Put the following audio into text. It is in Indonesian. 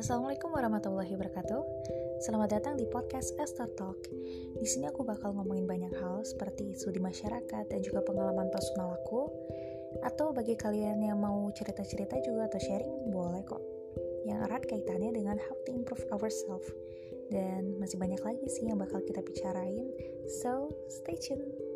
Assalamualaikum warahmatullahi wabarakatuh. Selamat datang di podcast Esther Talk. Di sini aku bakal ngomongin banyak hal seperti isu di masyarakat dan juga pengalaman personal aku. Atau bagi kalian yang mau cerita-cerita juga atau sharing, boleh kok. Yang erat kaitannya dengan how to improve ourselves. Dan masih banyak lagi sih yang bakal kita bicarain. So, stay tuned.